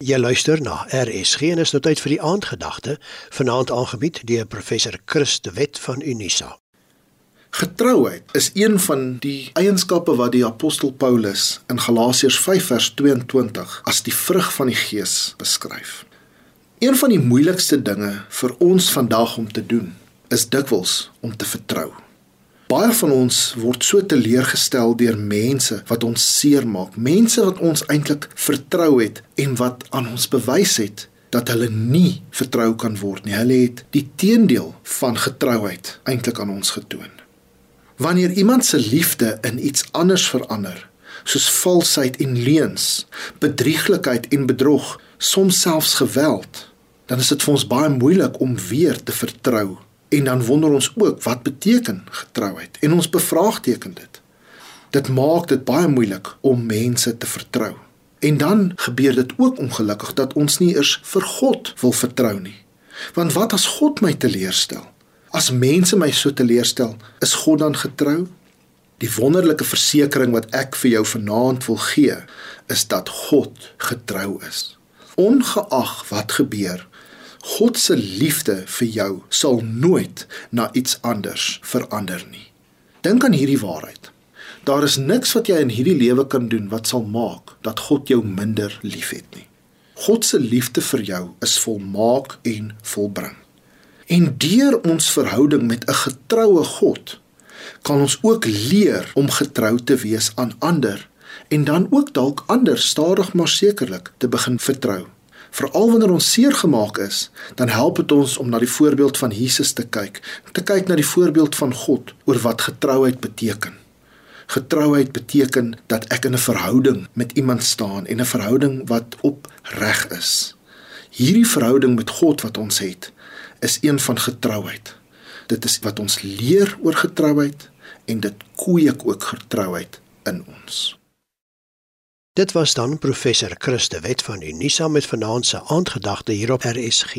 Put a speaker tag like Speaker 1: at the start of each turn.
Speaker 1: Jy luister na RSG en is nou tyd vir die aandgedagte vanaand aangebied deur professor Chris de Wet van Unisa.
Speaker 2: Getrouheid is een van die eienskappe wat die apostel Paulus in Galasiërs 5 vers 22 as die vrug van die Gees beskryf. Een van die moeilikste dinge vir ons vandag om te doen is dikwels om te vertrou. Baie van ons word so teleurgestel deur mense wat ons seermaak, mense wat ons eintlik vertrou het en wat aan ons bewys het dat hulle nie vertrou kan word nie. Hulle het die teendeel van getrouheid eintlik aan ons getoon. Wanneer iemand se liefde in iets anders verander, soos valsheid en leuns, bedrieglikheid en bedrog, soms selfs geweld, dan is dit vir ons baie moeilik om weer te vertrou En dan wonder ons ook wat beteken getrouheid en ons bevraagteken dit. Dit maak dit baie moeilik om mense te vertrou. En dan gebeur dit ook ongelukkig dat ons nie eers vir God wil vertrou nie. Want wat as God my teleurstel? As mense my so teleurstel, is God dan getrou? Die wonderlike versekering wat ek vir jou vanaand wil gee, is dat God getrou is. Ongeag wat gebeur, God se liefde vir jou sal nooit na iets anders verander nie. Dink aan hierdie waarheid. Daar is niks wat jy in hierdie lewe kan doen wat sal maak dat God jou minder liefhet nie. God se liefde vir jou is volmaak en volbring. En deur ons verhouding met 'n getroue God kan ons ook leer om getrou te wees aan ander en dan ook dalk ander stadig maar sekerlik te begin vertrou. Veral wanneer ons seer gemaak is, dan help dit ons om na die voorbeeld van Jesus te kyk, te kyk na die voorbeeld van God oor wat getrouheid beteken. Getrouheid beteken dat ek in 'n verhouding met iemand staan en 'n verhouding wat opreg is. Hierdie verhouding met God wat ons het, is een van getrouheid. Dit is wat ons leer oor getrouheid en dit kweek ook getrouheid in ons.
Speaker 1: Dit was dan professor Christe Wet van Unisa met vanaand se aandgedagte hier op RSG.